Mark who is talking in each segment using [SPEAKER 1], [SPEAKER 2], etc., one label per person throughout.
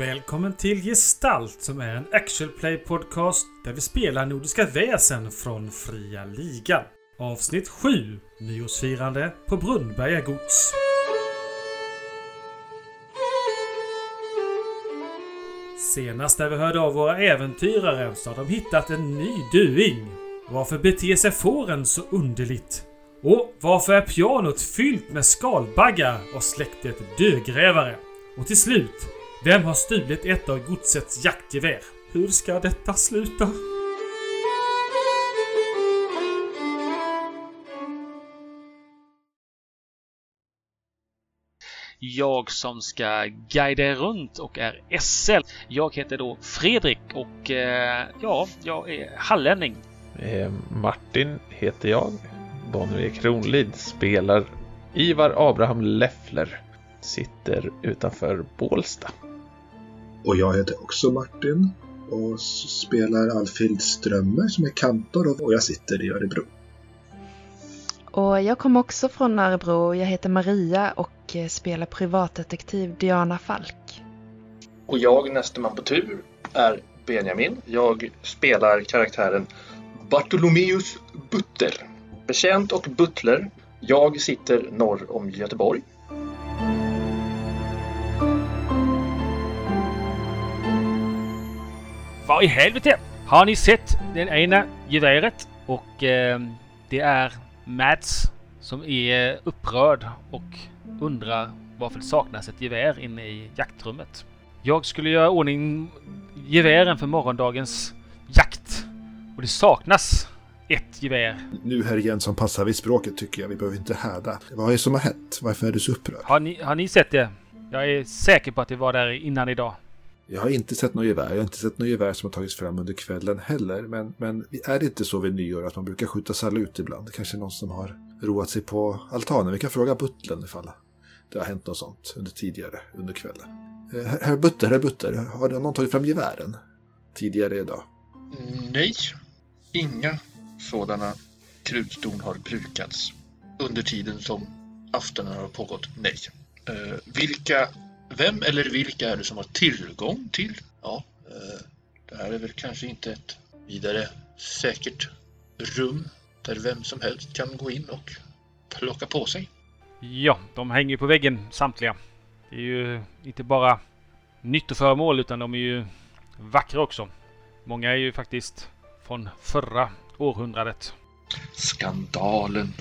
[SPEAKER 1] Välkommen till Gestalt som är en actual play podcast där vi spelar Nordiska väsen från Fria Ligan. Avsnitt 7 Nyårsfirande på Brunnberga gods. Senast när vi hörde av våra äventyrare så har de hittat en ny duing. Varför beter sig fåren så underligt? Och varför är pianot fyllt med skalbaggar och släktet dödgrävare? Och till slut, vem har stulit ett av godsets jaktgevär? Hur ska detta sluta?
[SPEAKER 2] Jag som ska guida er runt och är SL. Jag heter då Fredrik och eh, ja, jag är hallänning.
[SPEAKER 3] Eh, Martin heter jag. Bonnier Kronlid spelar Ivar Abraham Leffler. Sitter utanför Bålsta.
[SPEAKER 4] Och jag heter också Martin och spelar Alfhild Strömmer som är kantor och jag sitter i Örebro.
[SPEAKER 5] Och jag kommer också från Örebro. Jag heter Maria och eh, spelar privatdetektiv Diana Falk.
[SPEAKER 6] Och jag, nästa man på tur, är Benjamin. Jag spelar karaktären Bartolomeus Butler. Betjänt och butler. Jag sitter norr om Göteborg.
[SPEAKER 2] Vad i helvete? Har ni sett det ena geväret? Och eh, det är Mads som är upprörd och undrar varför det saknas ett gevär inne i jaktrummet. Jag skulle göra ordning gevären för morgondagens jakt. Och det saknas ett gevär.
[SPEAKER 4] Nu herr Jensson passar vi språket tycker jag. Vi behöver inte häda. Vad är det som har hänt? Varför är du så upprörd?
[SPEAKER 2] Har ni, har ni sett det? Jag är säker på att det var där innan idag.
[SPEAKER 4] Jag har inte sett något gevär. Jag har inte sett något gevär som har tagits fram under kvällen heller. Men, men är det inte så vid nyår att man brukar skjuta salut ibland? Kanske någon som har roat sig på altanen. Vi kan fråga butlern ifall det har hänt något sånt under tidigare under kvällen. Eh, herr herr Butter, herr Butter, har någon tagit fram gevären tidigare idag?
[SPEAKER 6] Nej, inga sådana krutdon har brukats under tiden som aftonen har pågått. Nej. Eh, vilka, vem eller vilka är det som har tillgång till? Ja, eh, det här är väl kanske inte ett vidare säkert rum där vem som helst kan gå in och plocka på sig.
[SPEAKER 2] Ja, de hänger ju på väggen samtliga. Det är ju inte bara nyttoföremål utan de är ju vackra också. Många är ju faktiskt från förra århundradet.
[SPEAKER 6] Skandalen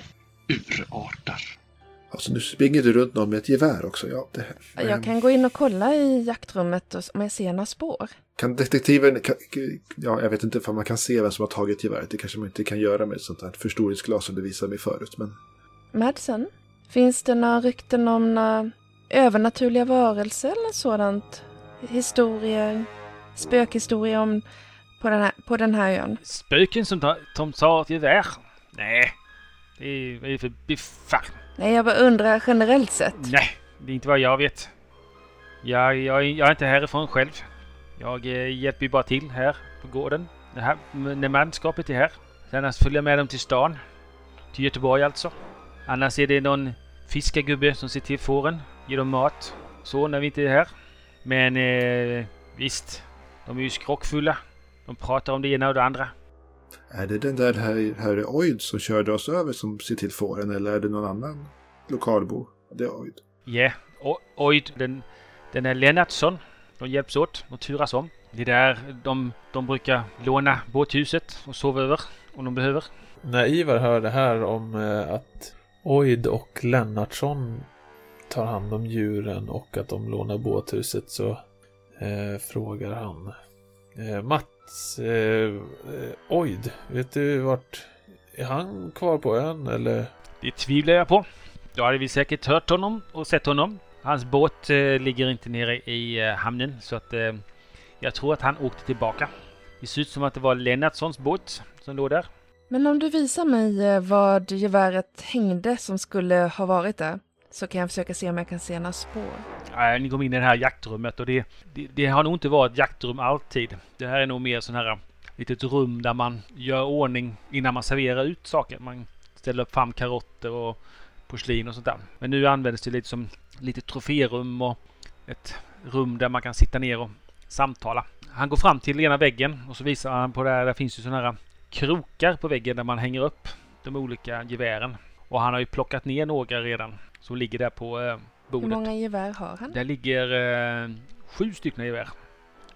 [SPEAKER 6] urartar.
[SPEAKER 4] Alltså nu springer du runt någon med ett gevär också. Ja, det,
[SPEAKER 5] Jag kan gå in och kolla i jaktrummet och- om jag ser några spår.
[SPEAKER 4] Kan detektiven, kan, ja jag vet inte om man kan se vem som har tagit geväret. Det kanske man inte kan göra med ett sånt här förstoringsglas som du visade mig förut. Men
[SPEAKER 5] Madsen, finns det några rykten om några övernaturliga varelser eller sådant? Historier, spökhistorier om på den här, på den här ön?
[SPEAKER 2] Spöken som tar, som tar ett gevär? Nej, det är, det för biffar?
[SPEAKER 5] Nej, jag bara undrar generellt sett.
[SPEAKER 2] Nej, det är inte vad jag vet. Jag, jag, jag är inte härifrån själv. Jag eh, hjälper ju bara till här på gården. Det här, när manskapet är här. Sen följer jag med dem till stan. Till Göteborg alltså. Annars är det någon fiskargubbe som ser till fåren. Ger dem mat. Så när vi inte är här. Men eh, visst, de är ju skrockfulla. De pratar om det ena och det andra
[SPEAKER 4] är det den där herr, herr Oid som körde oss över som ser till fåren eller är det någon annan lokalbo? Det är Oid.
[SPEAKER 2] Ja, och Oid, den, den är Lennartsson. De hjälps åt och turas om. Det är där de, de brukar låna båthuset och sova över om de behöver.
[SPEAKER 3] När Ivar hör det här om eh, att Oid och Lennartsson tar hand om djuren och att de lånar båthuset så eh, frågar han eh, Mats, eh, eh, Oid, vet du vart är han kvar på ön eller?
[SPEAKER 2] Det tvivlar jag på. Då hade vi säkert hört honom och sett honom. Hans båt eh, ligger inte nere i eh, hamnen så att eh, jag tror att han åkte tillbaka. Det ser ut som att det var Lennartssons båt som låg där.
[SPEAKER 5] Men om du visar mig eh, vad geväret hängde som skulle ha varit där så kan jag försöka se om jag kan se några spår.
[SPEAKER 2] Äh, ni kom in i det här jaktrummet och det, det, det har nog inte varit jaktrum alltid. Det här är nog mer sån här äh, litet rum där man gör ordning innan man serverar ut saker. Man ställer upp fram karotter och porslin och sånt där. Men nu används det lite som lite troférum och ett rum där man kan sitta ner och samtala. Han går fram till ena väggen och så visar han på det här. Där finns ju sådana här äh, krokar på väggen där man hänger upp de olika gevären. Och han har ju plockat ner några redan som ligger där på eh,
[SPEAKER 5] Hur
[SPEAKER 2] bordet.
[SPEAKER 5] många gevär har han?
[SPEAKER 2] Där ligger eh, sju stycken gevär.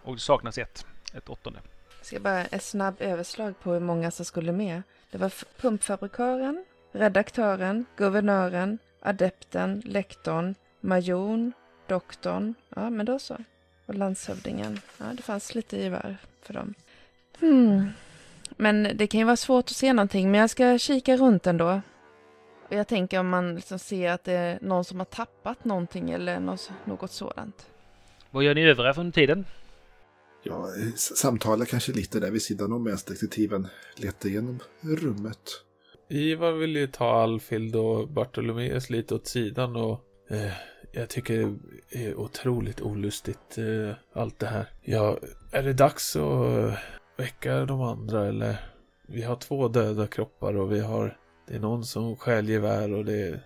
[SPEAKER 2] Och det saknas ett. Ett åttonde.
[SPEAKER 5] Jag ska bara ett snabb överslag på hur många som skulle med. Det var pumpfabrikören, redaktören, guvernören, adepten, lektorn, majorn, doktorn. Ja, men då så. Och landshövdingen. Ja, det fanns lite gevär för dem. Hmm. Men det kan ju vara svårt att se någonting, men jag ska kika runt ändå. Och jag tänker om man liksom ser att det är någon som har tappat någonting eller något, något sådant.
[SPEAKER 2] Vad gör ni övriga från tiden?
[SPEAKER 4] Ja, s- samtala kanske lite där vid sidan om medan detektiven letar igenom rummet.
[SPEAKER 3] Ivar vill ju ta Alfild och Bartolomeus lite åt sidan och eh, jag tycker det är otroligt olustigt eh, allt det här. Ja, är det dags att eh, väcka de andra eller? Vi har två döda kroppar och vi har det är någon som stjäl gevär och det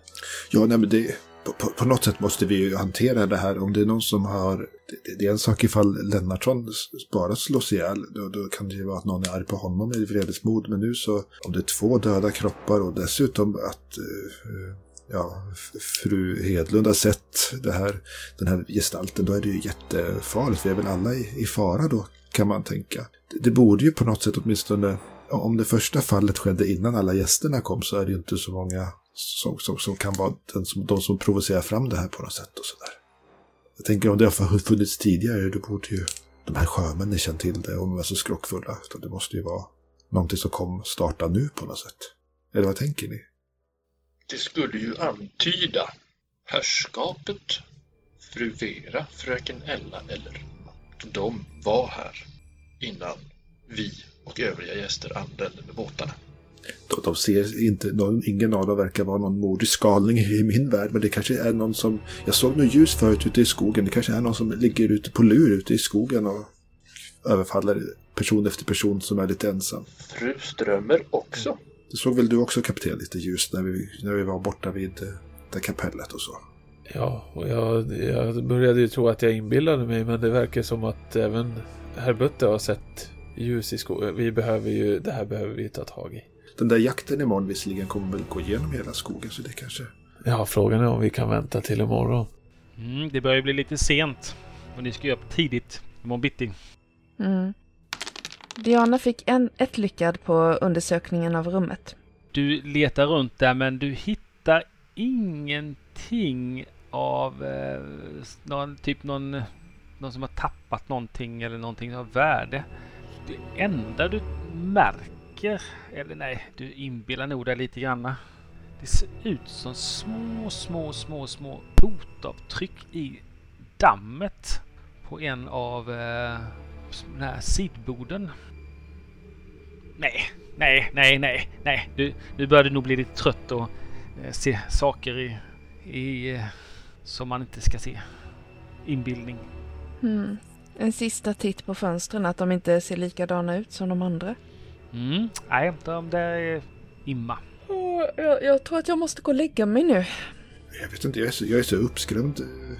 [SPEAKER 4] Ja, nej, men det, på, på, på något sätt måste vi ju hantera det här. Om det är någon som har... Det, det är en sak ifall Lennartsson bara slås ihjäl. Då, då kan det ju vara att någon är arg på honom i vredesmod. Men nu så, om det är två döda kroppar och dessutom att eh, ja, fru Hedlund har sett det här, den här gestalten, då är det ju jättefarligt. Vi är väl alla i, i fara då, kan man tänka. Det, det borde ju på något sätt åtminstone om det första fallet skedde innan alla gästerna kom så är det ju inte så många som, som, som kan vara den som, de som provocerar fram det här på något sätt och sådär. Jag tänker om det har funnits tidigare då borde ju de här sjömännen känt till det och är så skrockfulla. Utan det måste ju vara någonting som kom starta nu på något sätt. Eller vad tänker ni?
[SPEAKER 6] Det skulle ju antyda herrskapet, fru Vera, fröken Ella eller de var här innan vi och övriga gäster anlände med båtarna.
[SPEAKER 4] De, de ser inte, någon, ingen av dem verkar vara någon mordisk galning i min värld. Men det kanske är någon som, jag såg något ljus förut ute i skogen. Det kanske är någon som ligger ute på lur ute i skogen och överfaller person efter person som är lite ensam.
[SPEAKER 6] Fru Strömmer också.
[SPEAKER 4] Det såg väl du också kapten lite ljus när vi, när vi var borta vid eh, det kapellet och så.
[SPEAKER 3] Ja, och jag, jag började ju tro att jag inbillade mig men det verkar som att även herr Butte har sett ljus i skogen. Vi behöver ju, det här behöver vi ta tag i.
[SPEAKER 4] Den där jakten imorgon visserligen kommer väl gå igenom hela skogen så det kanske...
[SPEAKER 3] Ja, frågan är om vi kan vänta till imorgon.
[SPEAKER 2] Mm, det börjar ju bli lite sent. Och ni ska ju upp tidigt imorgon bitti.
[SPEAKER 5] Mm. Diana fick en, ett lyckad på undersökningen av rummet.
[SPEAKER 2] Du letar runt där men du hittar ingenting av eh, någon, typ någon, någon som har tappat någonting eller någonting av värde. Det enda du märker, eller nej, du inbillar nog dig lite granna. Det ser ut som små, små, små, små fotavtryck i dammet på en av eh, den här sidboden. Nej, nej, nej, nej, nej. Du, nu börjar du nog bli lite trött och eh, se saker i, i eh, som man inte ska se. Inbildning.
[SPEAKER 5] Mm. En sista titt på fönstren, att de inte ser likadana ut som de andra.
[SPEAKER 2] Mm, nej, de där är imma.
[SPEAKER 5] Jag, jag tror att jag måste gå och lägga mig nu.
[SPEAKER 4] Jag vet inte, jag är så, jag är så uppskrämd, eh,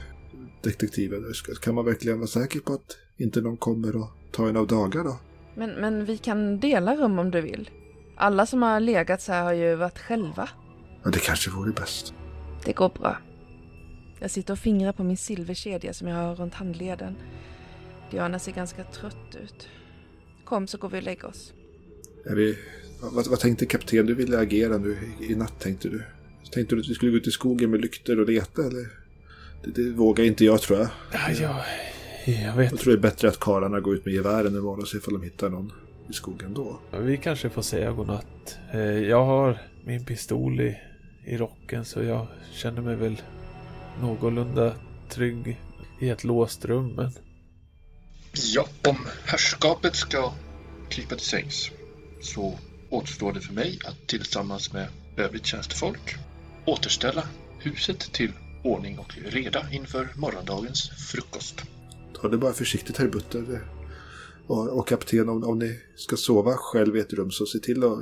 [SPEAKER 4] detektiven. Kan man verkligen vara säker på att inte någon kommer och tar en av dagar då?
[SPEAKER 5] Men, men vi kan dela rum om du vill. Alla som har legat så här har ju varit själva.
[SPEAKER 4] Ja, det kanske vore bäst.
[SPEAKER 5] Det går bra. Jag sitter och fingrar på min silverkedja som jag har runt handleden. Diana ser ganska trött ut. Kom så går vi och lägger oss.
[SPEAKER 4] Är vi, vad, vad tänkte kapten? Du ville agera nu i, i natt tänkte du? Tänkte du att vi skulle gå ut i skogen med lyktor och leta eller? Det, det vågar inte jag tror jag.
[SPEAKER 3] Ja, jag, jag vet
[SPEAKER 4] Jag tror det är bättre att karlarna går ut med gevären imorgon och ser ifall de hittar någon i skogen då.
[SPEAKER 3] Vi kanske får säga godnatt. Eh, Jag har min pistol i, i rocken så jag känner mig väl någorlunda trygg i ett låst rum. Men
[SPEAKER 6] Ja, om herrskapet ska krypa till sängs så återstår det för mig att tillsammans med övrigt tjänstefolk återställa huset till ordning och reda inför morgondagens frukost.
[SPEAKER 4] Ta det bara försiktigt herr Butter. Och, och kapten, om, om ni ska sova själv i ett rum så se till att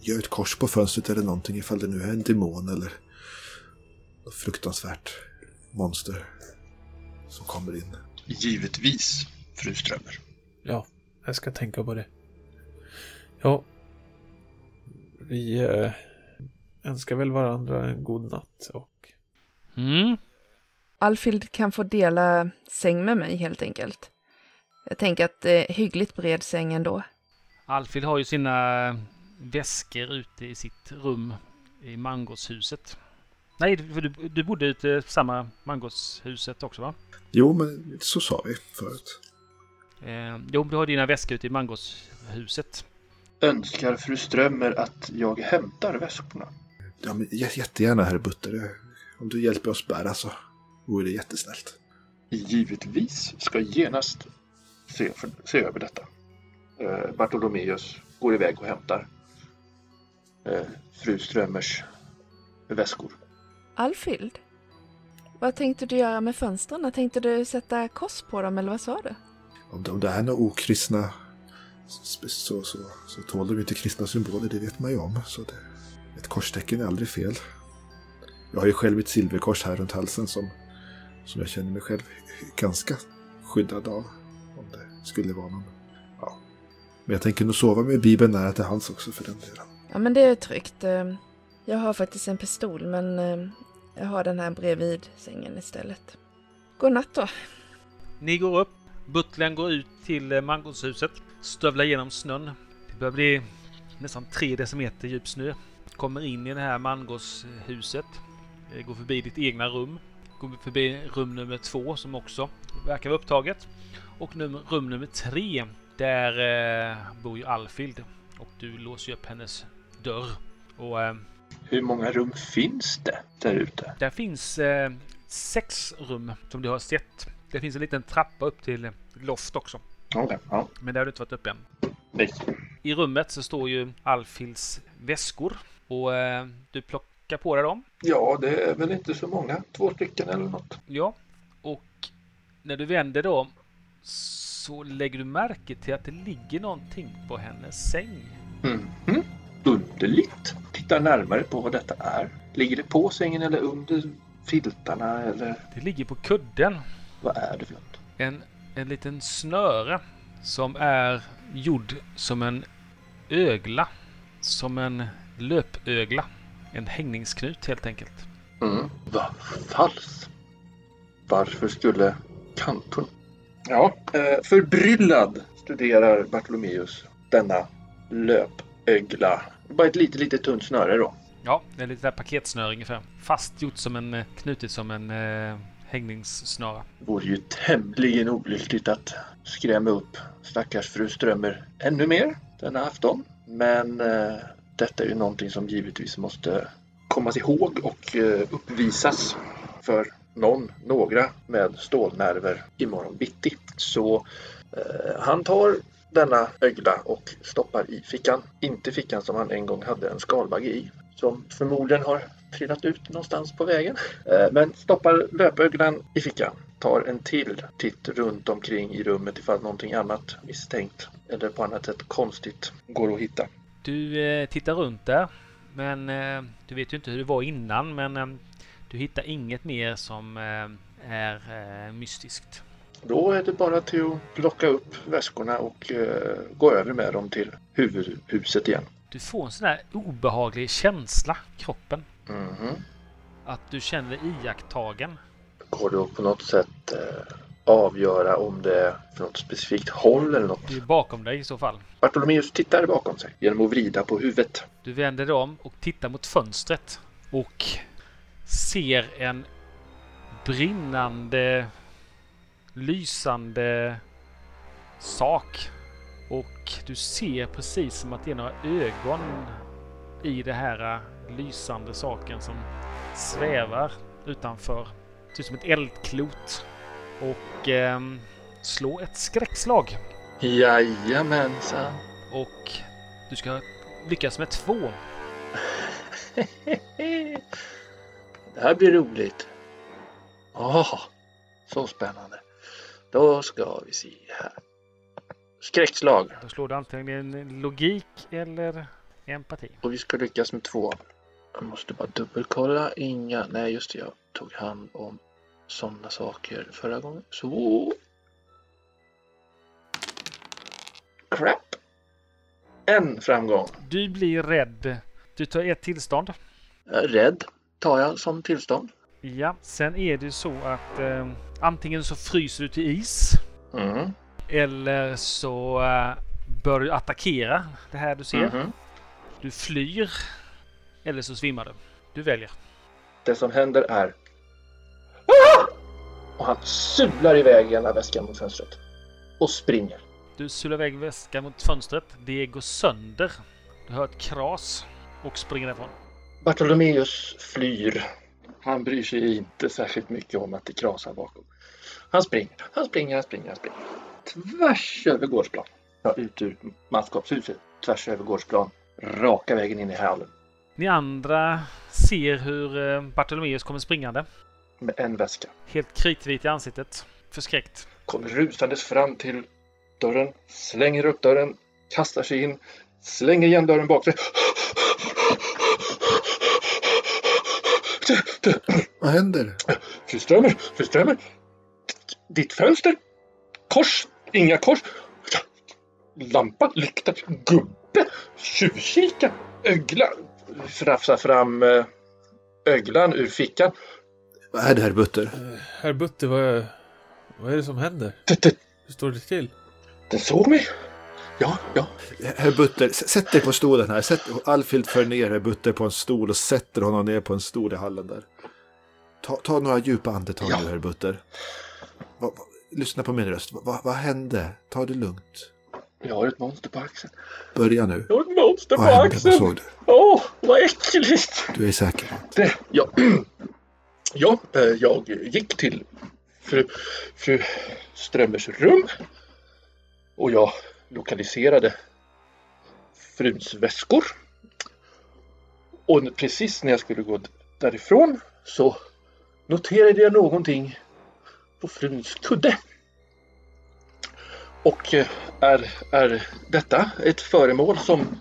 [SPEAKER 4] göra ett kors på fönstret eller någonting ifall det nu är en demon eller något fruktansvärt monster som kommer in.
[SPEAKER 6] Givetvis, fru Strömmer.
[SPEAKER 3] Ja, jag ska tänka på det. Ja. Vi eh, önskar väl varandra en god natt och
[SPEAKER 2] Mm.
[SPEAKER 5] Alfild kan få dela säng med mig helt enkelt. Jag tänker att det är hyggligt bred säng ändå.
[SPEAKER 2] Alfred har ju sina väskor ute i sitt rum i mangoshuset. Nej, för du, du bodde ute i samma mangoshuset också va?
[SPEAKER 4] Jo, men så sa vi förut.
[SPEAKER 2] Eh, jo, du har dina väskor ute i mangoshuset.
[SPEAKER 6] Önskar fru Strömmer att jag hämtar väskorna?
[SPEAKER 4] Ja, men jä- jättegärna, herr Butter. Om du hjälper oss bära så vore det jättesnällt.
[SPEAKER 6] Givetvis ska genast se, för, se över detta. Eh, Bartolomeus går iväg och hämtar eh, fru Strömmers väskor.
[SPEAKER 5] Alfild? Vad tänkte du göra med fönstren? Tänkte du sätta kors på dem eller vad sa du?
[SPEAKER 4] Om det, om det är några okristna så, så, så, så tål de ju inte kristna symboler, det vet man ju om. Så det, ett korstecken är aldrig fel. Jag har ju själv ett silverkors här runt halsen som, som jag känner mig själv ganska skyddad av. Om det skulle vara någon. Ja. Men jag tänker nog sova med Bibeln nära till hands också för den delen.
[SPEAKER 5] Ja, men det är tryggt. Eh, Jag har faktiskt en pistol, men eh, jag har den här bredvid sängen istället. God natt då.
[SPEAKER 2] Ni går upp. Butlern går ut till eh, mangoshuset. Stövlar genom snön. Det börjar bli nästan tre decimeter djup snö. Kommer in i det här mangoshuset. Eh, Går förbi ditt egna rum. Går förbi rum nummer två som också verkar vara upptaget. Och nummer, rum nummer tre. Där eh, bor ju Alfild. Och du låser ju upp hennes dörr. Och eh,
[SPEAKER 6] Hur många rum finns det där ute?
[SPEAKER 2] där finns eh, sex rum som du har sett. Det finns en liten trappa upp till loft också.
[SPEAKER 6] Okej, ja.
[SPEAKER 2] Men där har du inte varit uppe än.
[SPEAKER 6] Nej.
[SPEAKER 2] I rummet så står ju Alfils väskor. Och eh, du plockar på dig dem.
[SPEAKER 6] Ja, det är väl inte så många. Två stycken eller något.
[SPEAKER 2] Ja. Och när du vänder dem så lägger du märke till att det ligger någonting på hennes säng.
[SPEAKER 6] Mhm. Underligt. Titta närmare på vad detta är. Ligger det på sängen eller under filtarna eller
[SPEAKER 2] Det ligger på kudden
[SPEAKER 6] vad är det för något?
[SPEAKER 2] en, en liten snöre som är gjord som en ögla. Som en löpögla. En hängningsknut helt enkelt.
[SPEAKER 6] Mm. Vad falskt. Varför skulle kantorn... Ja, eh, förbryllad studerar Bartolomeus denna löpögla. Bara ett litet, litet tunt snöre då.
[SPEAKER 2] Ja, det är lite där paketsnöre ungefär. Fastgjort som en, eh, knutet som en hängningssnara. hängningssnara.
[SPEAKER 6] Vore ju tämligen olyckligt att skrämma upp stackars fru Strömmer ännu mer denna afton. Men eh, detta är ju någonting som givetvis måste kommas ihåg och eh, uppvisas för någon, några med stålnerver imorgon bitti. Så eh, han tar denna ögla och stoppar i fickan. Inte fickan som han en gång hade en skalbagge i. Som förmodligen har trillat ut någonstans på vägen. Eh, Men stoppar löpöglan i fickan. Tar en till titt runt omkring i rummet ifall någonting annat misstänkt eller på annat sätt konstigt går att hitta.
[SPEAKER 2] Du eh, tittar runt där. Men eh, du vet ju inte hur det var innan. Men eh, du hittar inget mer som är mystiskt.
[SPEAKER 6] Då är det bara till att plocka upp väskorna och gå över med dem till huvudhuset igen.
[SPEAKER 2] Du får en sån där obehaglig känsla i kroppen.
[SPEAKER 6] Mhm.
[SPEAKER 2] Att du känner dig iakttagen.
[SPEAKER 6] Går det att på något sätt eh, avgöra om det är från något specifikt håll eller något?
[SPEAKER 2] Det är bakom dig i så fall.
[SPEAKER 6] Bartolomeus tittar bakom sig genom att vrida på huvudet.
[SPEAKER 2] Du vänder dig om och tittar mot fönstret. Och ser en brinnande, lysande sak. Och du ser precis som att det är några ögon i det här äh, lysande saken som svävar utanför. Ser ut som ett eldklot. Och ehm, slå ett skräckslag.
[SPEAKER 6] Jajamensan.
[SPEAKER 2] Och du ska lyckas med två.
[SPEAKER 6] Det här blir roligt. Åh, så spännande. Då ska vi se här. Skräckslag.
[SPEAKER 2] Då slår du antingen logik eller empati.
[SPEAKER 6] Och vi ska lyckas med två. Jag måste bara dubbelkolla. Inga... Nej, just det. Jag tog hand om sådana saker förra gången. Så... Crap! En framgång.
[SPEAKER 2] Du blir rädd. Du tar ett tillstånd.
[SPEAKER 6] Rädd tar jag som tillstånd.
[SPEAKER 2] Ja, sen är det så att eh, antingen så fryser du till is.
[SPEAKER 6] Mm.
[SPEAKER 2] Eller så eh, bör du attackera det här du ser.
[SPEAKER 6] Mm.
[SPEAKER 2] Du flyr eller så svimmar du. Du väljer.
[SPEAKER 6] Det som händer är... Ah! Och han sular iväg ena väskan mot fönstret. Och springer.
[SPEAKER 2] Du sular iväg väskan mot fönstret. Det går sönder. Du hör ett kras och springer därifrån.
[SPEAKER 6] Bartolomeus flyr. Han bryr sig inte särskilt mycket om att det krasar bakom. Han springer, han springer, han springer, han springer. Tvärs över gårdsplan. Ja, ut ur manskapshuset. Tvärs över gårdsplan. Raka vägen in i hallen.
[SPEAKER 2] Ni andra ser hur eh, Bartolomeus kommer springande.
[SPEAKER 6] Med en väska.
[SPEAKER 2] Helt kritvit i ansiktet. Förskräckt.
[SPEAKER 6] Kommer rusandes fram till dörren. Slänger upp dörren. Kastar sig in. Slänger igen dörren bak sig.
[SPEAKER 4] Vad händer?
[SPEAKER 6] Fru Strömer, fru Strömer. Ditt fönster. Kors. Inga kors. Lampa, lykta, gubbe, tjuvkika, ögla. Rafsar fram eh, öglan ur fickan.
[SPEAKER 4] Vad är det här Butter?
[SPEAKER 3] Herr Butte, vad, vad är det som händer?
[SPEAKER 6] Det, det,
[SPEAKER 3] Hur står det till?
[SPEAKER 6] den såg mig. Ja, ja.
[SPEAKER 4] Herr Butter, sätt dig på stolen här. Sätt, Alfhild för ner herr Butter på en stol och sätter honom ner på en stol i hallen där. Ta, ta några djupa andetag
[SPEAKER 6] Ja.
[SPEAKER 4] nu herr Butter. Va, va, lyssna på min röst. Va, va, vad hände? Ta det lugnt.
[SPEAKER 6] Jag har ett monster på axeln.
[SPEAKER 4] Börja nu.
[SPEAKER 6] Jag har ett monster
[SPEAKER 4] Vad
[SPEAKER 6] på?
[SPEAKER 4] Vad
[SPEAKER 6] axeln.
[SPEAKER 4] såg du?
[SPEAKER 6] Åh, vad äckligt.
[SPEAKER 4] Du är säker?
[SPEAKER 6] Det, ja, ja eh, jag gick till fru, fru Strömmers rum och jag lokaliserade fruns väskor. Och precis när jag skulle gå därifrån så noterade jag någonting på fruns kudde. Och eh, är, är detta ett föremål som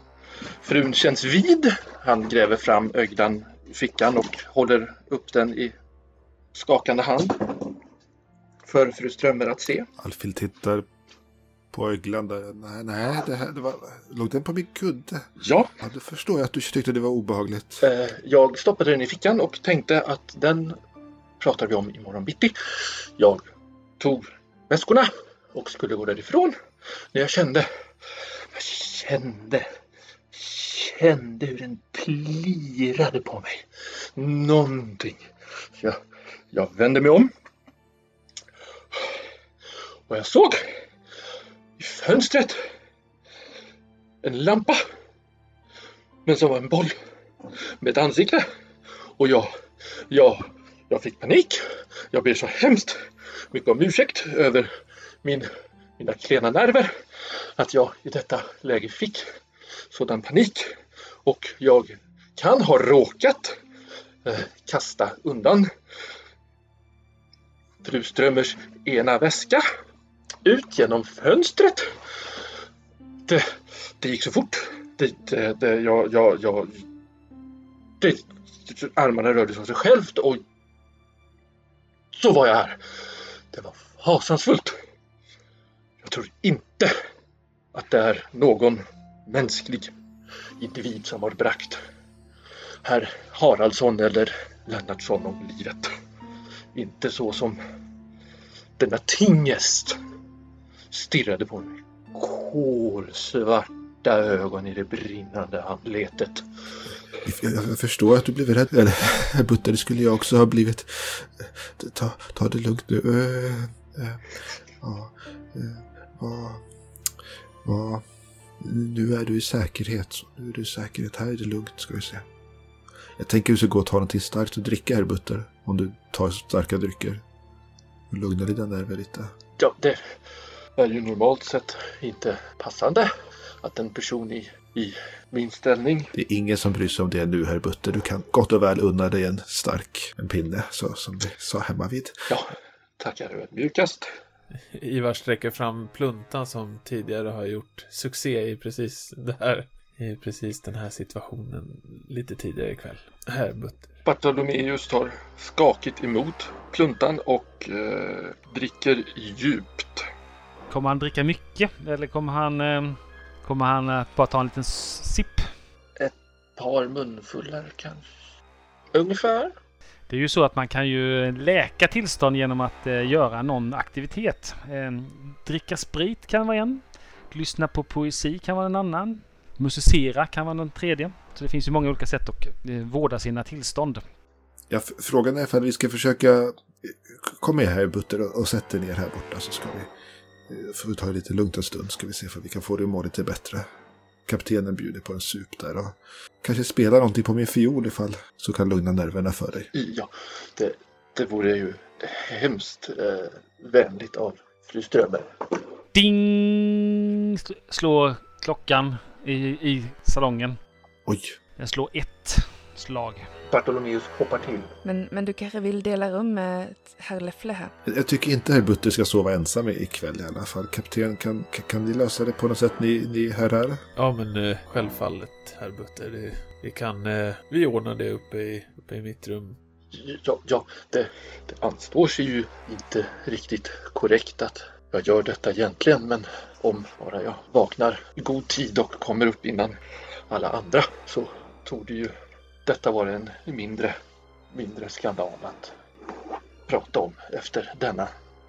[SPEAKER 6] frun känns vid? Han gräver fram öglan i fickan och håller upp den i skakande hand för fru Strömmer att se.
[SPEAKER 4] Alfhild tittar på öglan där. Nej, nej det här, det var, låg den på min kudde?
[SPEAKER 6] Ja,
[SPEAKER 4] Ja, då förstår jag att du tyckte det var obehagligt.
[SPEAKER 6] eh, jag stoppade den i fickan och tänkte att den pratar vi om imorgon bitti. Jag tog väskorna och skulle gå därifrån när jag kände, jag kände, kände hur den plirade på mig. Någonting. Så jag, jag vände mig om. Och jag såg i fönstret en lampa. Men som var en boll med ett ansikte. Och jag, jag, jag fick panik. Jag ber så hemskt mycket om ursäkt över min, mina klena nerver. Att jag i detta läge fick sådan panik. Och jag kan ha råkat eh, kasta undan fru Strömmers ena väska ut genom fönstret. Det, det gick så fort. Det, det, det, jag, jag, jag, det, armarna rörde sig av sig självt och så var jag här. Det var fasansfullt. Jag tror inte att det är någon mänsklig individ som har bragt herr Haraldsson eller Lennartsson om livet. Inte så som denna tingest stirrade på mig. Kolsvarta ögon i det brinnande anletet.
[SPEAKER 4] Jag, förstår att du blev rädd. Eller, Butter, det skulle jag också ha blivit. Ta, ta det lugnt nu. Eh, eh, eh. Ja, vad, nu är du i säkerhet. Så Nu är du i säkerhet. Här är det lugnt, ska vi se. Jag tänker att du ska gå och ta någonting starkt att dricka, herr Butter. Om du tar starka drycker. Och lugna dina nerver lite.
[SPEAKER 6] Ja, det är ju normalt sett inte passande att en person i, i min ställning
[SPEAKER 4] Det är ingen som bryr sig om det nu, herr Butter. Du kan gott och väl unna dig en stark en pinne, så som vi sa hemma vid.
[SPEAKER 6] Ja, tackar ödmjukast.
[SPEAKER 3] Ivar sträcker fram pluntan som tidigare har gjort succé i precis det här. I precis den här situationen lite tidigare ikväll. Herr Butter.
[SPEAKER 6] Bartolomeus tar skakigt emot pluntan och eh, dricker djupt.
[SPEAKER 2] Kommer han dricka mycket eller kommer han, eh, Kommer han att bara ta en liten sipp?
[SPEAKER 6] Par munfullar kanske. Ungefär.
[SPEAKER 2] Det är ju så att man kan ju läka tillstånd genom att eh, göra någon aktivitet. Eh, dricka sprit kan vara en. Lyssna på poesi kan vara en annan. Musicera kan vara den tredje. Så det finns ju många olika sätt att eh, vårda sina tillstånd.
[SPEAKER 4] Ja, frågan är ifall vi ska försöka... Eh, kom med här Butter och, och sätt dig ner här borta så ska vi... Eh, får vi ta det lite lugnt en stund ska vi se om vi kan få dig att må lite bättre. Kaptenen bjuder på en sup där och kanske spela någonting på min fiol ifall så kan lugna nerverna för dig.
[SPEAKER 6] Ja, det, det vore ju hemskt eh, vänligt av fru Strömberg.
[SPEAKER 2] Ding! Sl- Slår klockan i, i salongen.
[SPEAKER 4] Oj,
[SPEAKER 2] Den slår ett slag.
[SPEAKER 6] Bartolomeus hoppar till.
[SPEAKER 5] Men, men du kanske vill dela rum med herr Leffle här?
[SPEAKER 4] jag tycker inte herr Butter ska sova ensam ikväll i alla fall. Kapten, kan, kan, ni lösa det på något sätt ni, ni herrar?
[SPEAKER 3] Ja, men eh, självfallet, herr Butter. Det, vi kan... Eh, vi ordnar det uppe i, uppe i mitt rum.
[SPEAKER 6] Ja, ja det, det anstår sig ju inte riktigt korrekt att jag gör detta egentligen, men om bara jag vaknar i god tid och kommer upp innan alla andra så tog det ju detta vara en mindre, mindre skandal att prata om efter denna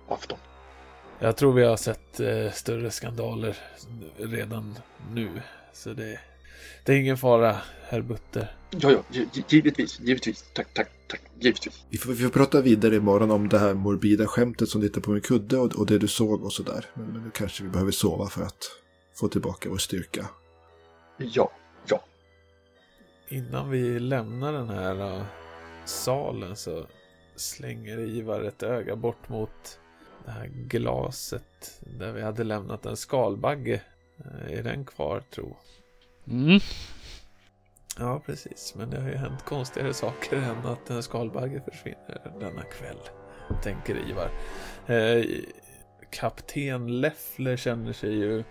[SPEAKER 6] afton.
[SPEAKER 3] Jag tror vi har sett eh, större skandaler redan nu. Så det, det är ingen fara, herr Butter.
[SPEAKER 6] Ja, ja, gi- gi- givetvis, givetvis. Tack, tack, tack, givetvis.
[SPEAKER 4] Vi får, vi får prata vidare imorgon om det här morbida skämtet som sitter på min kudde och, och det du såg och sådär. Men, men nu kanske vi behöver sova för att få tillbaka vår styrka.
[SPEAKER 6] Ja.
[SPEAKER 3] Innan vi lämnar den här uh, salen så slänger Ivar ett öga bort mot det här glaset där vi hade lämnat en skalbagge. Eh, Är den kvar, tro?
[SPEAKER 2] Mm.
[SPEAKER 3] Ja, precis. Men det har ju hänt konstigare saker än att en skalbagge försvinner denna kväll, tänker Ivar. Eh, Kapten Leffler känner sig ju...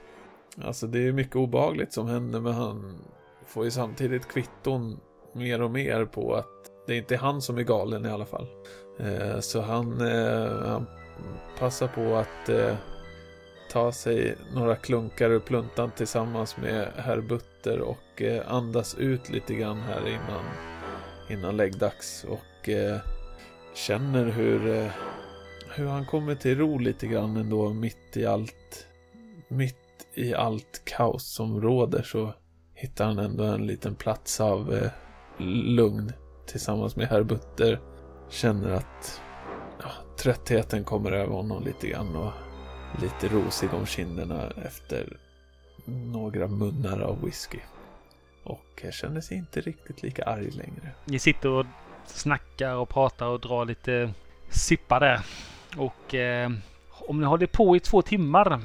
[SPEAKER 3] Alltså det är mycket obagligt som händer, men han får ju samtidigt kvitton mer och mer på att det är inte han som är galen i alla fall. Eh, så han, eh, han passar på att eh, ta sig några klunkar ur pluntan tillsammans med herr Butter och eh, andas ut lite grann här innan, innan läggdags och eh, känner hur, eh, hur han kommer till ro lite grann ändå mitt i allt mitt i allt kaos som råder så hittar han ändå en liten plats av eh, lugn tillsammans med herr Butter känner att ja, tröttheten kommer över honom lite grann och lite rosig om kinderna efter några munnar av whisky. Och jag känner sig inte riktigt lika arg längre.
[SPEAKER 2] Ni sitter och snackar och pratar och drar lite sippar där. Och eh, om ni håller på i två timmar.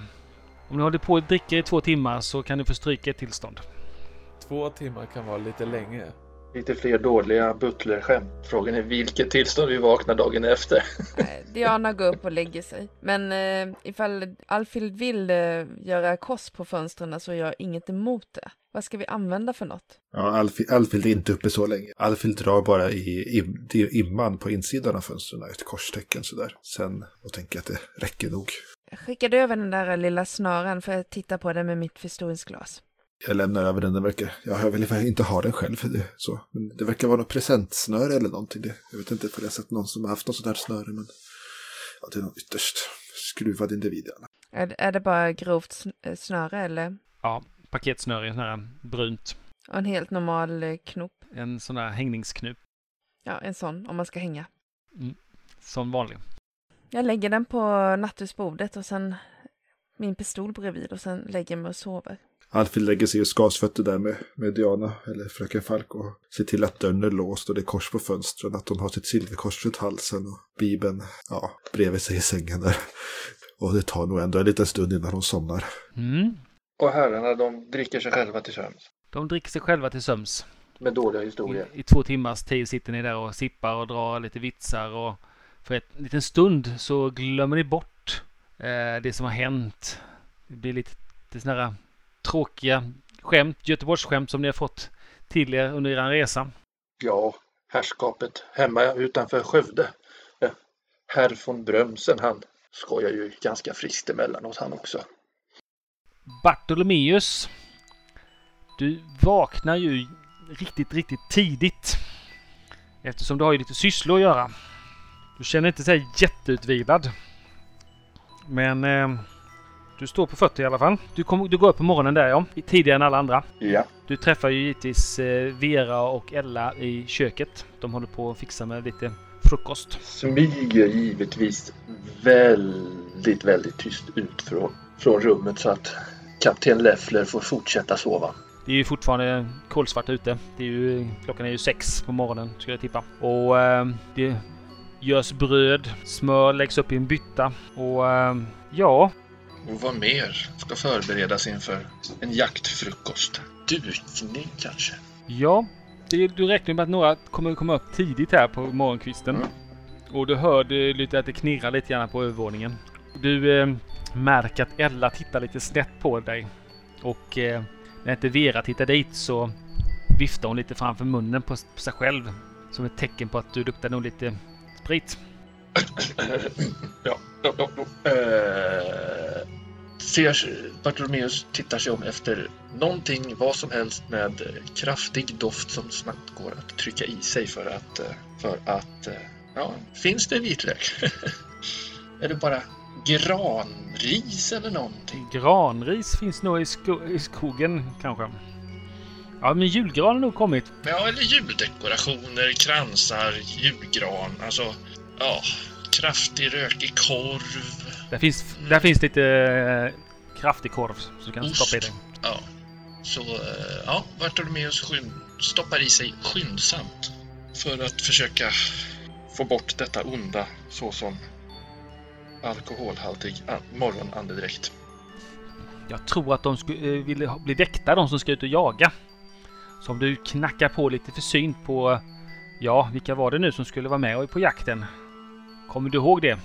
[SPEAKER 2] Om ni håller på och dricker i två timmar så kan ni få stryka ett tillstånd.
[SPEAKER 3] Två timmar kan vara lite länge.
[SPEAKER 6] Lite fler dåliga butlerskämt. Frågan är vilket tillstånd vi vaknar dagen efter.
[SPEAKER 5] Nej, Diana går upp och lägger sig. Men eh, ifall Alfhild vill eh, göra kors på fönstren så är jag inget emot det. Vad ska vi använda för något?
[SPEAKER 4] Ja, Alfhild, Alfhild är inte uppe så länge. Alfhild drar bara i im, i imman på insidan av fönstren, ett korstecken sådär. Sen, och tänker att det räcker nog.
[SPEAKER 5] Jag skickade över den där lilla snören för att titta på den med mitt förstoringsglas.
[SPEAKER 4] Jag lämnar över den, den verkar, ja, jag vill inte ha den själv. Det, så. Men det verkar vara något presentsnöre eller någonting. Det, jag vet inte för jag har sett någon som har haft något sånt här snöre, men ja, det är nog ytterst skruvad individ. i.
[SPEAKER 5] Är, är det bara grovt eh, snöre eller?
[SPEAKER 2] Ja, paketsnöre, sån här brunt.
[SPEAKER 5] Och en helt normal eh, knop?
[SPEAKER 2] En sån där hängningsknup.
[SPEAKER 5] Ja, en sån om man ska hänga.
[SPEAKER 2] Som vanlig.
[SPEAKER 5] Jag lägger den på nattduksbordet och sen min pistol bredvid och sen lägger jag mig och sover.
[SPEAKER 4] Alfhild lägger sig och skasfötter där med, med Diana, eller fröken Falk, och ser till att dörren är låst och det är kors på fönstren, att hon har sitt silverkors runt halsen och Bibeln, ja, bredvid sig i sängen där. Och det tar nog ändå en liten stund innan hon somnar.
[SPEAKER 2] Mm.
[SPEAKER 6] Och herrarna de dricker sig själva till sömns.
[SPEAKER 2] De dricker sig själva till söms.
[SPEAKER 6] Med dåliga
[SPEAKER 2] I,
[SPEAKER 6] historier.
[SPEAKER 2] I två timmars tid sitter ni där och sippar och drar lite vitsar och för en liten stund så glömmer ni bort eh, det som har hänt. Det blir lite, lite sådana här tråkiga skämt, Göteborgsskämt som ni har fått till er under er resa.
[SPEAKER 6] Ja, herrskapet hemma utanför Skövde. Herr von Brömsen han skojar ju ganska friskt emellanåt han också.
[SPEAKER 2] Bartolomeus Du vaknar ju riktigt, riktigt tidigt. Eftersom du har ju lite sysslor att göra. Du känner inte dig jätteutvilad. Men eh, du står på fötter i alla fall. Du, kom, du går upp på morgonen där ja, tidigare än alla andra.
[SPEAKER 6] Ja.
[SPEAKER 2] Du träffar ju givetvis eh, Vera och Ella i köket. De håller på att fixa med lite frukost.
[SPEAKER 6] Smyger givetvis väldigt, väldigt tyst ut från, från rummet så att kapten Leffler får fortsätta sova.
[SPEAKER 2] Det är ju fortfarande kolsvart ute. Det är ju, klockan är ju sex på morgonen skulle jag tippa. Och eh, det görs bröd, smör läggs upp i en bytta och eh, ja,
[SPEAKER 6] Och vad mer ska förberedas inför en jaktfrukost? Dukning kanske?
[SPEAKER 2] Ja, det, du räknar med att några kommer komma upp tidigt här på morgonkvisten.
[SPEAKER 6] Mm.
[SPEAKER 2] Och du hör det, lite att det knirrar lite grann på övervåningen. Du eh, märker att Ella tittar lite snett på dig. Och eh, när inte Vera tittar dit så viftar hon lite framför munnen på, på sig själv. Som ett tecken på att du luktar nog lite sprit.
[SPEAKER 6] Ja, ja, ja, ja. Eh, ser Bartolomeus tittar sig om efter någonting, vad som helst med kraftig doft som snabbt går att trycka i sig för att, eh, för att eh, ja, finns det vitlök? är det bara granris eller någonting?
[SPEAKER 2] Granris finns nog i, sko i skogen kanske. Ja, men julgran har nog kommit.
[SPEAKER 6] Ja, eller juldekorationer, kransar, julgran, alltså ja, kraftig rökig korv.
[SPEAKER 2] Där finns, där finns lite eh, kraftig korv så du kan
[SPEAKER 6] Ost.
[SPEAKER 2] stoppa i dig.
[SPEAKER 6] Ja, så eh, ja, Bartolomeus skyn- stoppar i sig skyndsamt för att försöka få bort detta onda såsom alkoholhaltig morgonandedräkt.
[SPEAKER 2] Jag tror att de skulle eh, ville ha- bli väckta, de som ska ut och jaga. Så om du knackar på lite försynt på... Ja, vilka var det nu som skulle vara med på jakten? Kommer du ihåg det?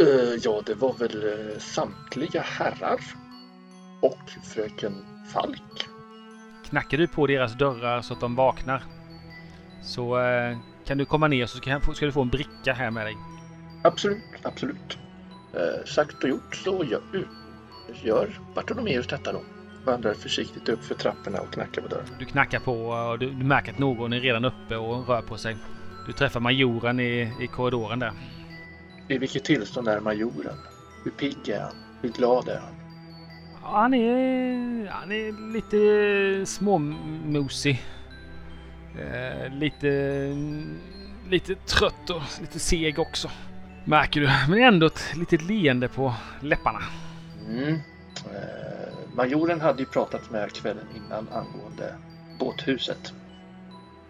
[SPEAKER 6] Eh, ja, det var väl eh, samtliga herrar och fröken Falk.
[SPEAKER 2] Knackar du på deras dörrar så att de vaknar så eh, kan du komma ner så ska, ska du få en bricka här med dig.
[SPEAKER 6] Absolut, absolut. Sagt och gjort så gör, gör Bartolomeus detta då. Vandrar försiktigt upp för trapporna och knackar på dörren.
[SPEAKER 2] Du knackar på och du, du märker att någon är redan uppe och rör på sig. Du träffar majoren i, i korridoren där.
[SPEAKER 6] I vilket tillstånd är majoren? Hur pigg är han? Hur glad är han?
[SPEAKER 2] Ja, han är, han är lite småmosig. Eh, lite, lite trött och lite seg också. Märker du. Men ändå ett litet leende på läpparna.
[SPEAKER 6] Mm. Eh, majoren hade ju pratat med kvällen innan angående båthuset.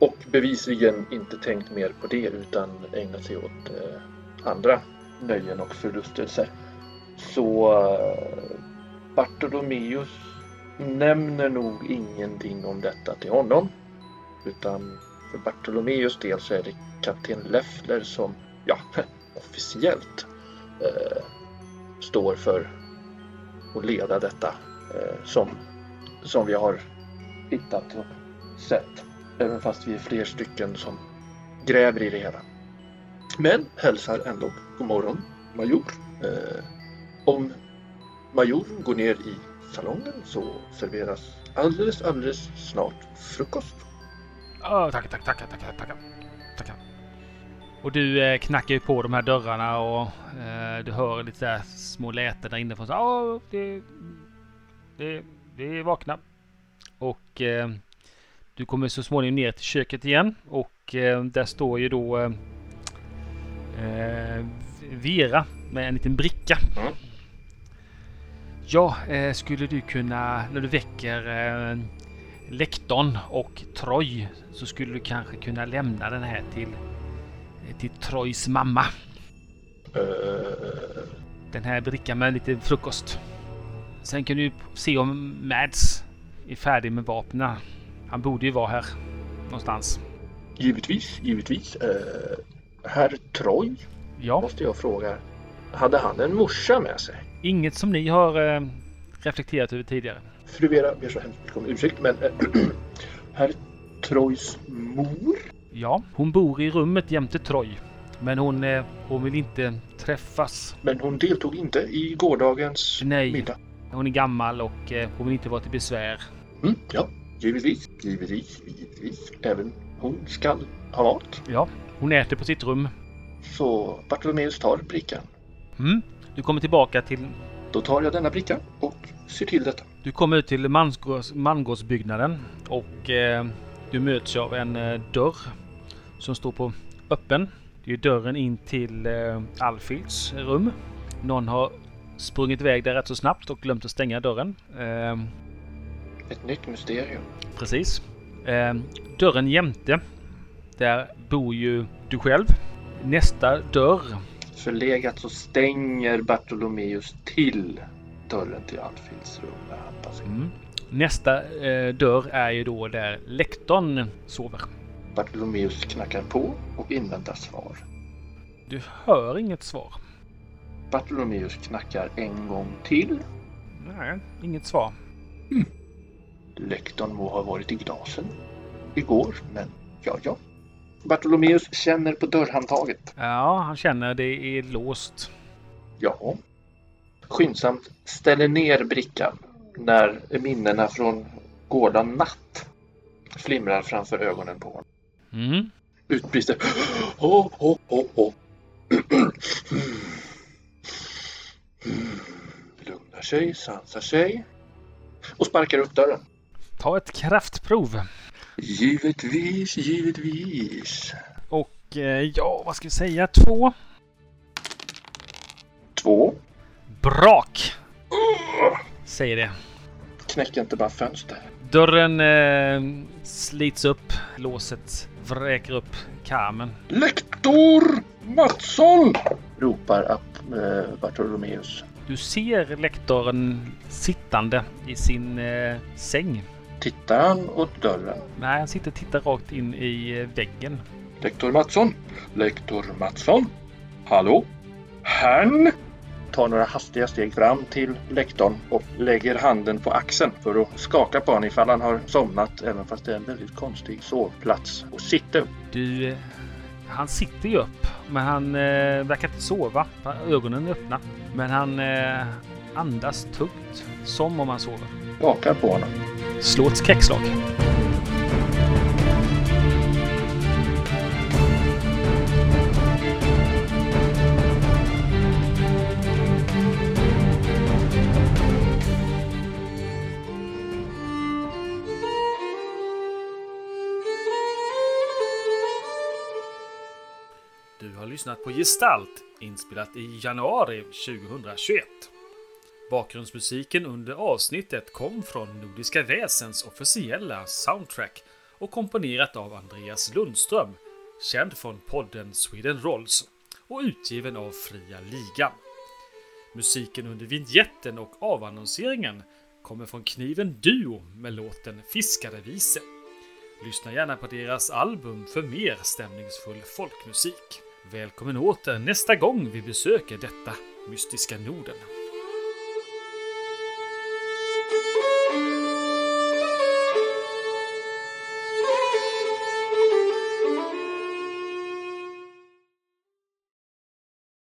[SPEAKER 6] Och bevisligen inte tänkt mer på det utan ägnat sig åt eh, andra nöjen och förlustelser. Så eh, Bartolomeus nämner nog ingenting om detta till honom. Utan för Bartolomeus del så är det kapten Leffler som, ja, officiellt eh, står för att leda detta eh, som, som vi har hittat och sett. Även fast vi är fler stycken som gräver i det hela. Men hälsar ändå god morgon Major. Eh, om Majoren går ner i salongen så serveras alldeles, alldeles snart frukost.
[SPEAKER 2] Oh, tackar, tackar, tackar, tackar, tackar. tackar. Och du eh, knackar ju på de här dörrarna och eh, du hör lite så här små läten där inne. Ja, oh, det, det, det är vakna. Och eh, du kommer så småningom ner till köket igen och eh, där står ju då eh, eh, Vera med en liten bricka.
[SPEAKER 6] Mm.
[SPEAKER 2] Ja, eh, skulle du kunna när du väcker eh, lektorn och Troy så skulle du kanske kunna lämna den här till, till Troys mamma.
[SPEAKER 6] Eh,
[SPEAKER 2] Den här brickan med lite frukost. Sen kan du se om Mads är färdig med vapnen. Han borde ju vara här någonstans.
[SPEAKER 6] givetvis, givetvis. Eh, herr Troy
[SPEAKER 2] Ja,
[SPEAKER 6] måste jag fråga. Hade han en morsa med sig?
[SPEAKER 2] inget som ni har eh, reflekterat över tidigare.
[SPEAKER 6] Fru Vera ber så hemskt mycket om ursäkt men eh, herr Troys mor?
[SPEAKER 2] Ja, hon bor i rummet jämte Troy. Men hon, eh, hon vill inte träffas.
[SPEAKER 6] Men hon deltog inte i gårdagens
[SPEAKER 2] Nej.
[SPEAKER 6] middag.
[SPEAKER 2] Hon är gammal och hon vill inte vara till besvär.
[SPEAKER 6] Mm, ja, givetvis, givetvis, givetvis. Även hon skall ha mat.
[SPEAKER 2] Ja, hon äter på sitt rum.
[SPEAKER 6] Så Bartolomeus tar brickan.
[SPEAKER 2] Mm. Du kommer tillbaka till...
[SPEAKER 6] Då tar jag denna bricka och ser till detta.
[SPEAKER 2] Du kommer ut till mangårds, mangårdsbyggnaden och eh, du möts av en eh, dörr som står på öppen. Det är dörren in till eh, Alfils rum. Någon har sprungit iväg där rätt så snabbt och glömt att stänga dörren. Eh,
[SPEAKER 6] Ett nytt mysterium.
[SPEAKER 2] Precis. Eh, dörren jämte. Där bor ju du själv. Nästa dörr.
[SPEAKER 6] Förlegat så stänger Bartolomeus till dörren till Alfils rum när han passerar.
[SPEAKER 2] Mm. Nästa eh, dörr är ju då där lektorn sover.
[SPEAKER 6] Bartolomeus knackar på och inväntar svar.
[SPEAKER 2] Du hör inget svar.
[SPEAKER 6] Bartolomeus knackar en gång till.
[SPEAKER 2] Nej, inget svar.
[SPEAKER 6] Lektorn må ha varit i glasen igår, men ja, ja. Bartolomeus känner på dörrhandtaget.
[SPEAKER 2] Ja, han känner det är låst.
[SPEAKER 6] Ja. Skyndsamt ställer ner brickan när minnena från gårdagen natt flimrar framför ögonen på honom.
[SPEAKER 2] Mm.
[SPEAKER 6] Utbrister Åh, åh, åh, åh. Lugnar sig, sansar sig och sparkar upp dörren.
[SPEAKER 2] Ta ett kraftprov.
[SPEAKER 6] Givetvis, givetvis.
[SPEAKER 2] Och eh, ja, vad ska vi säga? Två.
[SPEAKER 6] Två.
[SPEAKER 2] Brak! Säger det.
[SPEAKER 6] Knäcker inte bara fönster.
[SPEAKER 2] Dörren eh, slits upp. Låset vräker upp karmen.
[SPEAKER 6] Lektor Mattsson! Ropar upp eh, Bartolomeus.
[SPEAKER 2] Du ser lektorn sittande i sin eh, säng.
[SPEAKER 6] Tittar han åt dörren?
[SPEAKER 2] Nej, han sitter och tittar rakt in i eh, väggen.
[SPEAKER 6] Lektor Mattsson? Lektor Mattsson? Hallå? Herrn? Tar några hastiga steg fram till lektorn och lägger handen på axeln för att skaka på honom ifall han har somnat även fast det är en väldigt konstig sovplats sitta upp.
[SPEAKER 2] Du, eh, han sitter ju upp, men han eh, verkar inte sova. Ögonen är öppna. Men han eh, andas tungt, som om han sover.
[SPEAKER 6] Skakar på honom.
[SPEAKER 2] Slå ett skräckslag.
[SPEAKER 1] Du har lyssnat på Gestalt, inspelat i januari 2021. Bakgrundsmusiken under avsnittet kom från Nordiska Väsens officiella soundtrack och komponerat av Andreas Lundström, känd från podden Sweden Rolls och utgiven av Fria Ligan. Musiken under vignetten och avannonseringen kommer från Kniven Duo med låten Fiskarevise. Lyssna gärna på deras album för mer stämningsfull folkmusik. Välkommen åter nästa gång vi besöker detta mystiska Norden.